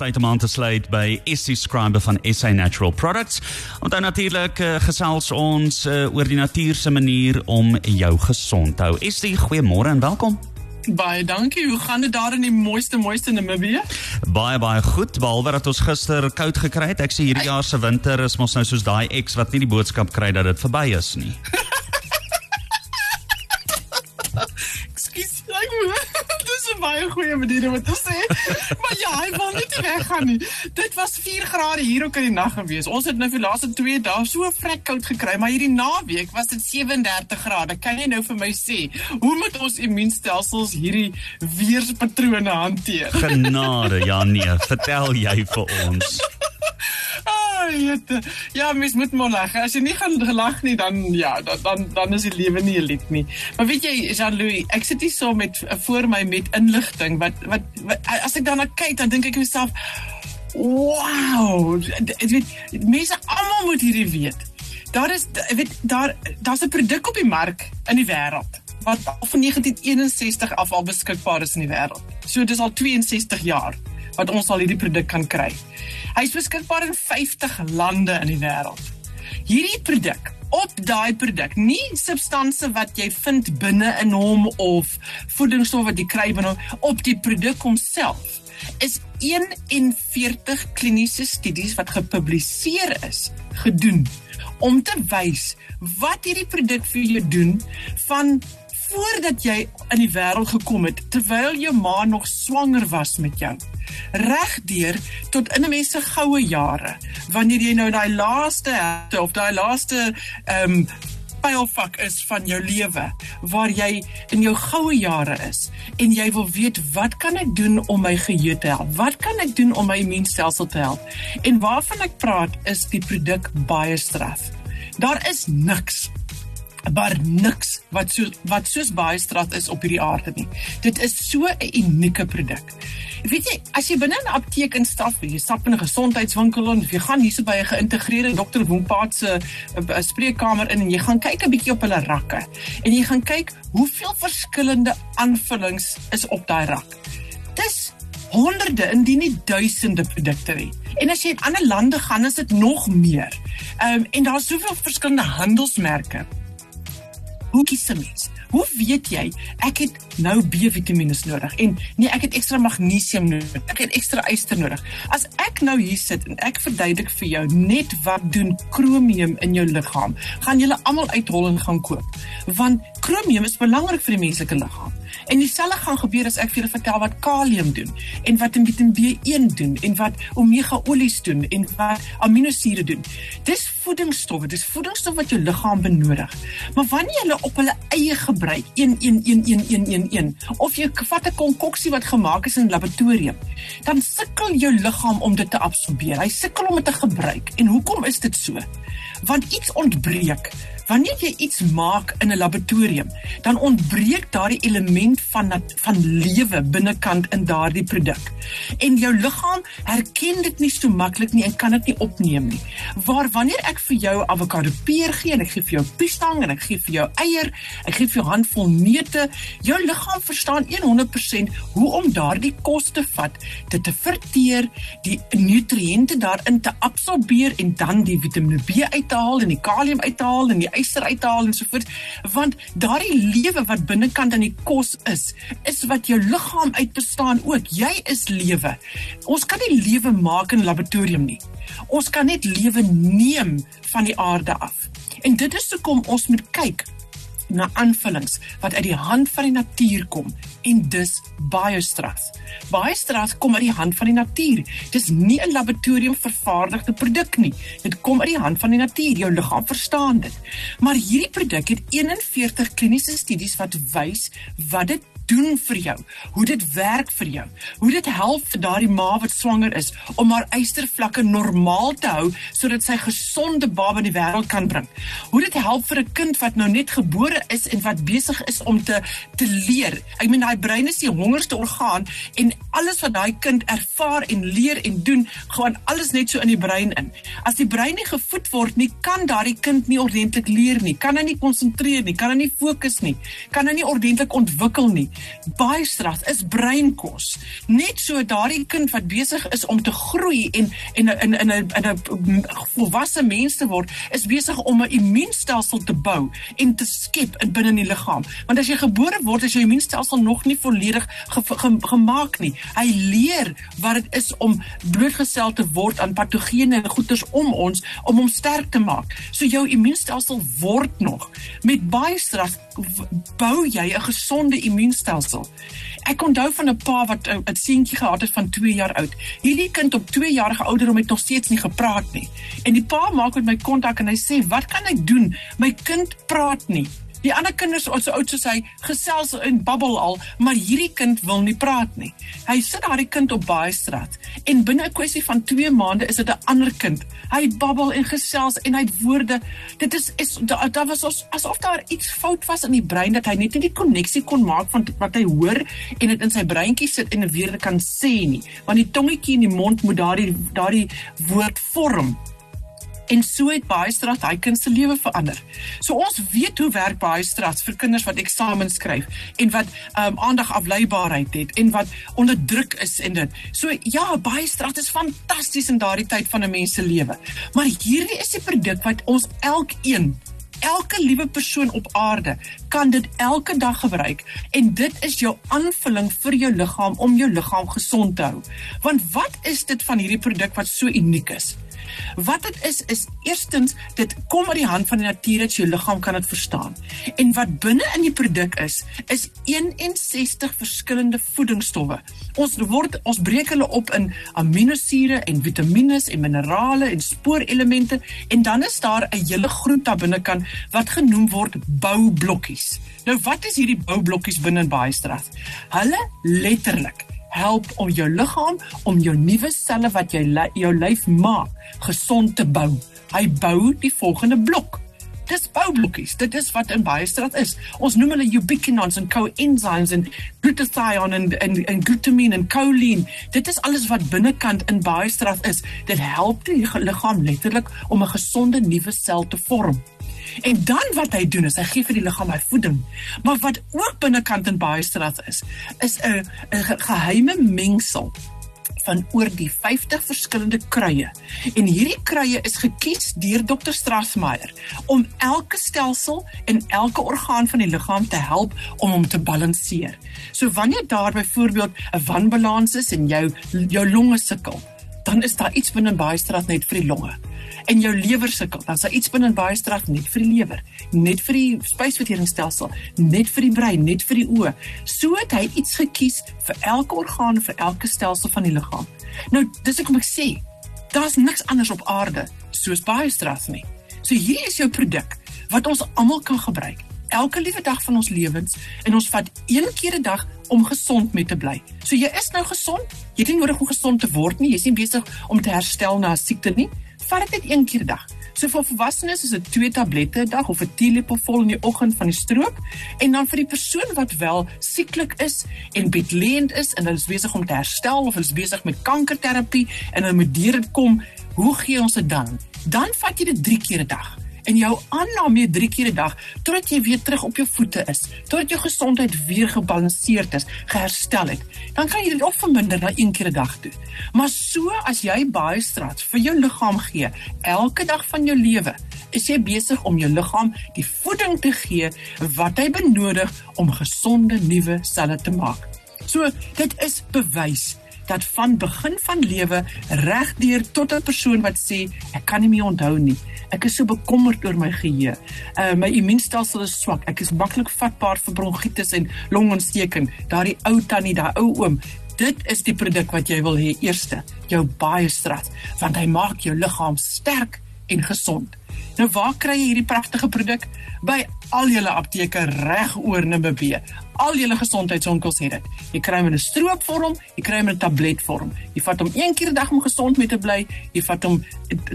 tyd om aan te sluit by SC Scriber van SA Natural Products. En dan natuurlik uh, gesels ons uh, oor die natuurse manier om jou gesond te hou. SC, goeiemôre en welkom. Baie dankie. Hoe gaan dit daar in die mooiste mooiste Namibië? Baie baie goed. Behalwe dat ons gister koud gekry het. Ek sê hierdie jaar se winter is mos nou soos daai ex wat nie die boodskap kry dat dit verby is nie. baie goeie manier om dit te sê. Maar ja, hy wil net nie weggaan nie. Dit was 4 grade hier ook in die nag gewees. Ons het nou vir die laaste 2 dae so vrek koud gekry, maar hierdie naweek was dit 37 grade. Kan jy nou vir my sê, hoe moet ons immuunstelsels hierdie weerspatrone hanteer? Genade, ja nee, vertel jy vir ons. Jette. Ja, mens moet maar lag. As jy nie gaan lag nie, dan ja, dan dan, dan is die lewe nie 'n lied nie. Maar weet jy, Jean-Louis, ek sit hier so met voor my met inligting wat, wat wat as ek daarna kyk, dan dink ek myself, "Wow, dit weet mense almal moet hierdie weet." Daar is weet daar daar's 'n produk op die mark in die wêreld wat al van 1961 af al beskikbaar is in die wêreld. So dis al 62 jaar wat ons al hierdie produk kan kry. Hy is beskikbaar in 50 lande in die wêreld. Hierdie produk op daai produk, nie substansie wat jy vind binne in hom of voedingsstof wat jy kry binne op die produk homself is 41 kliniese studies wat gepubliseer is gedoen om te wys wat hierdie produk vir jou doen van voordat jy in die wêreld gekom het terwyl jou ma nog swanger was met jou regdeur tot in 'n mens se goue jare wanneer jy nou daai laaste of daai laaste ehm um, pylfak is van jou lewe waar jy in jou goue jare is en jy wil weet wat kan ek doen om my geheue te help? Wat kan ek doen om my immuunstelsel te help? En waarvan ek praat is die produk baie straf. Daar is niks maar niks wat so wat soos baie straat is op hierdie aarde nie. Dit is so 'n unieke produk. Weet jy, as jy binne 'n apteek instap, jy stap in 'n gesondheidswinkel of jy gaan hierso by 'n geïntegreerde dokter Woonpaat se eh, spreekkamer in en jy gaan kyk 'n bietjie op hulle rakke en jy gaan kyk hoeveel verskillende aanvullings is op daai rak. Dis honderde indien nie duisende produkte hê. En as jy in ander lande gaan, is dit nog meer. Ehm um, en daar's soveel verskillende handelsmerke. Hoe kies 'n mens? Hoe weet jy ek het nou B-vitamiene nodig en nee, ek het ekstra magnesium nodig. Ek het ekstra yster nodig. As ek nou hier sit en ek verduidelik vir jou net wat doen chromium in jou liggaam, gaan julle almal uithol en gaan koop. Want chromium is belangrik vir die menslike liggaam. En dieselfde gaan gebeur as ek vir julle vertel wat kalium doen en wat Vitamiin B1 doen en wat omega olies doen en wat aminosure doen. Dis voedingsstowwe, dis voedingsstof wat jou liggaam benodig. Maar wanneer jy op hulle eie gebruik 111111 of jy vat 'n konkoksie wat gemaak is in 'n laboratorium, dan sukkel jou liggaam om dit te absorbeer. Hy sukkel om dit te gebruik. En hoekom is dit so? Want iets ontbreek Wanneer jy iets maak in 'n laboratorium, dan ontbreek daardie element van van lewe binnekant in daardie produk. En jou liggaam herken dit nie so maklik nie en kan dit nie opneem nie. Waar wanneer ek vir jou avokado peer gee en ek gee vir jou piestang en ek gee vir jou eier, ek gee vir jou handvol neute, jou liggaam verstaan 100% hoe om daardie kos te vat, dit te verteer, die nutriënte daarin te absorbeer en dan die Vitamiene B uit te haal en die kalium uit te haal en die yster uithaal en so voort want daardie lewe wat binnekant in die kos is is wat jou liggaam uit bestaan ook. Jy is lewe. Ons kan nie lewe maak in laboratorium nie. Ons kan net lewe neem van die aarde af. En dit is hoekom ons moet kyk na aanvullings wat uit die hand van die natuur kom en dis baie stras. Baie stras kom uit die hand van die natuur. Dis nie 'n laboratorium vervaardigde produk nie. Dit kom uit die hand van die natuur. Jou liggaam verstaan dit. Maar hierdie produk het 41 kliniese studies wat wys wat dit doen vir jou, hoe dit werk vir jou, hoe dit help vir daardie ma wat swanger is om haar ystervlakke normaal te hou sodat sy gesonde baba in die wêreld kan bring. Hoe dit help vir 'n kind wat nou net gebore is en wat besig is om te te leer. Ek meen daai brein is die hongerste orgaan en alles wat daai kind ervaar en leer en doen, gaan alles net so in die brein in. As die brein nie gevoed word nie, kan daardie kind nie ordentlik leer nie, kan hy nie konsentreer nie, kan hy nie fokus nie, kan hy nie ordentlik ontwikkel nie Baie stras is breinkos. Net so daardie kind wat besig is om te groei en en in in 'n in 'n volwasse mens te word, is besig om 'n immuunstelsel te bou en te skep in binne in die liggaam. Want as jy gebore word, is jou immuunstelsel nog nie volledig ge, ge, gemaak nie. Hy leer wat dit is om blootgestel te word aan patogene en goeters om ons om hom sterk te maak. So jou immuunstelsel word nog met baie stres bou jy 'n gesonde immuunstelsel. Ek onthou van 'n pa wat 'n seentjie gehad het van 2 jaar oud. Hierdie kind op 2 jarige ouderdom het nog steeds nie gepraat nie. En die pa maak met my kontak en hy sê, "Wat kan ek doen? My kind praat nie." Die ander kinders so oud soos hy, gesels en babbel al, maar hierdie kind wil nie praat nie. Hy sit daardie kind op baie straat en binne 'n kwessie van 2 maande is dit 'n ander kind. Hy babbel en gesels en hy het woorde. Dit is is daar da was ons asof daar iets fout was in die brein dat hy net nie die koneksie kon maak van wat hy hoor en dit in sy breintjie sit en woorde kan sê nie. Want die tongetjie in die mond moet daardie daardie woord vorm en so het baie straat hy kind se lewe verander. So ons weet hoe werk baie straat vir kinders wat eksamens skryf en wat um, aandag afleibaarheid het en wat onder druk is en dit. So ja, baie straat is fantasties in daardie tyd van 'n mens se lewe. Maar hierdie is 'n produk wat ons elkeen Elke liewe persoon op aarde kan dit elke dag gebruik en dit is jou aanvulling vir jou liggaam om jou liggaam gesond te hou. Want wat is dit van hierdie produk wat so uniek is? Wat dit is is eerstens dit kom uit die hand van die natuur dat jou liggaam kan dit verstaan. En wat binne in die produk is, is 61 verskillende voedingsstowwe. Ons word ons breek hulle op in aminosure en vitamiene en minerale en spoorelemente en dan is daar 'n hele groep daar binnekant wat genoem word boublokkies. Nou wat is hierdie boublokkies binne in baie stras? Hulle letterlik help om jou liggaam om jou nuwe selle wat jy jou lyf maak gesond te bou. Hy bou die volgende blok. Dis boublokkies. Dit is wat in baie straat is. Ons noem hulle ubiquinons en coenzymes en glutathione en en en glutamine en choline. Dit is alles wat binnekant in baie straat is. Dit help die liggaam letterlik om 'n gesonde nuwe sel te vorm. En dan wat hy doen is hy gee vir die liggaam hy voeding. Maar wat ook binnekant in baie straat is, is 'n 'n geheime mengsel van oor die 50 verskillende kruie. En hierdie kruie is gekies deur Dr. Strassmeyer om elke stelsel en elke orgaan van die liggaam te help om hom te balanseer. So wanneer daar byvoorbeeld 'n wanbalans is en jou jou longe sukkel, dan is daar iets binne baie straat net vir die longe en jou lewer sukkel, dan sal iets binne baie straf net vir die lewer, net vir die spysverteringsstelsel, net vir die brein, net vir die oë. So het hy iets gekies vir elke orgaan vir elke stelsel van die liggaam. Nou, dis ek kom ek sê, daar's niks anders op aarde soos baie straf nie. So hier is jou produk wat ons almal kan gebruik elke liewe dag van ons lewens en ons vat een keer 'n dag om gesond mee te bly. So jy is nou gesond. Jy het nie nodig om gesond te word nie. Jy's nie besig om te herstel na 'n siekte nie vat dit net een keer 'n dag. So vir volwassenes is dit 2 tablette 'n dag of 'n teelepel in die oggend van die stroop en dan vir die persoon wat wel sieklik is en bedleend is en hulle is besig om te herstel of hulle is besig met kankerterapie en hulle moet deur dit kom, hoe gee ons dit dan? Dan vat jy dit 3 keer 'n dag en jou aanname 3 keer 'n dag totdat jy weer terug op jou voete is, totdat jou gesondheid weer gebalanseerd is, geherstel het. Dan kan jy dit op verminder na 1 keer 'n dag doen. Maar so as jy baie straat vir jou liggaam gee elke dag van jou lewe, is jy besig om jou liggaam die voeding te gee wat hy benodig om gesonde nuwe selle te maak. So dit is bewys dat van begin van lewe regdeur tot 'n persoon wat sê ek kan nie meer onthou nie. Ek is so bekommerd oor my geheue. Uh my immuunstelsel is swak. Ek is maklik vatbaar vir bronkietes en longontsteking. Daardie ou tannie, daai ou oom, dit is die produk wat jy wil hê eerste. Jou baie strat, want hy maak jou liggaam sterk en gesond. Nou waar kry jy hierdie pragtige produk? By al julle apteke reg oor Namibië. Al julle gesondheidswinkels het dit. Jy kry hom in 'n stroopvorm, jy kry hom in 'n tabletvorm. Jy vat hom een keer 'n dag om gesond mee te bly, jy vat hom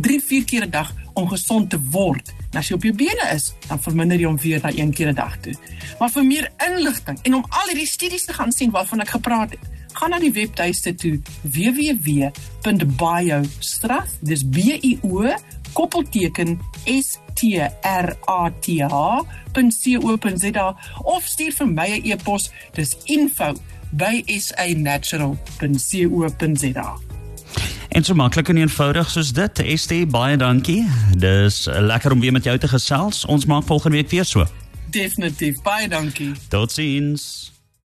3, 4 keer 'n dag om gesond te word. En as jy op jou bene is, dan verminder jy hom weer na een keer 'n dag toe. Maar vir meer inligting en om al hierdie studies te gaan sien waarvan ek gepraat het, gaan na die webtuiste toe www.biostraf, dis B I O koppelteken S T R A T H.co.za of stuur vir my 'n e-pos dis info@sanatural.co.za En so maklik en eenvoudig soos dit. Estie, baie dankie. Dis lekker om weer met jou te gesels. Ons maak volgende week weer so. Definitief. Baie dankie. Totsiens.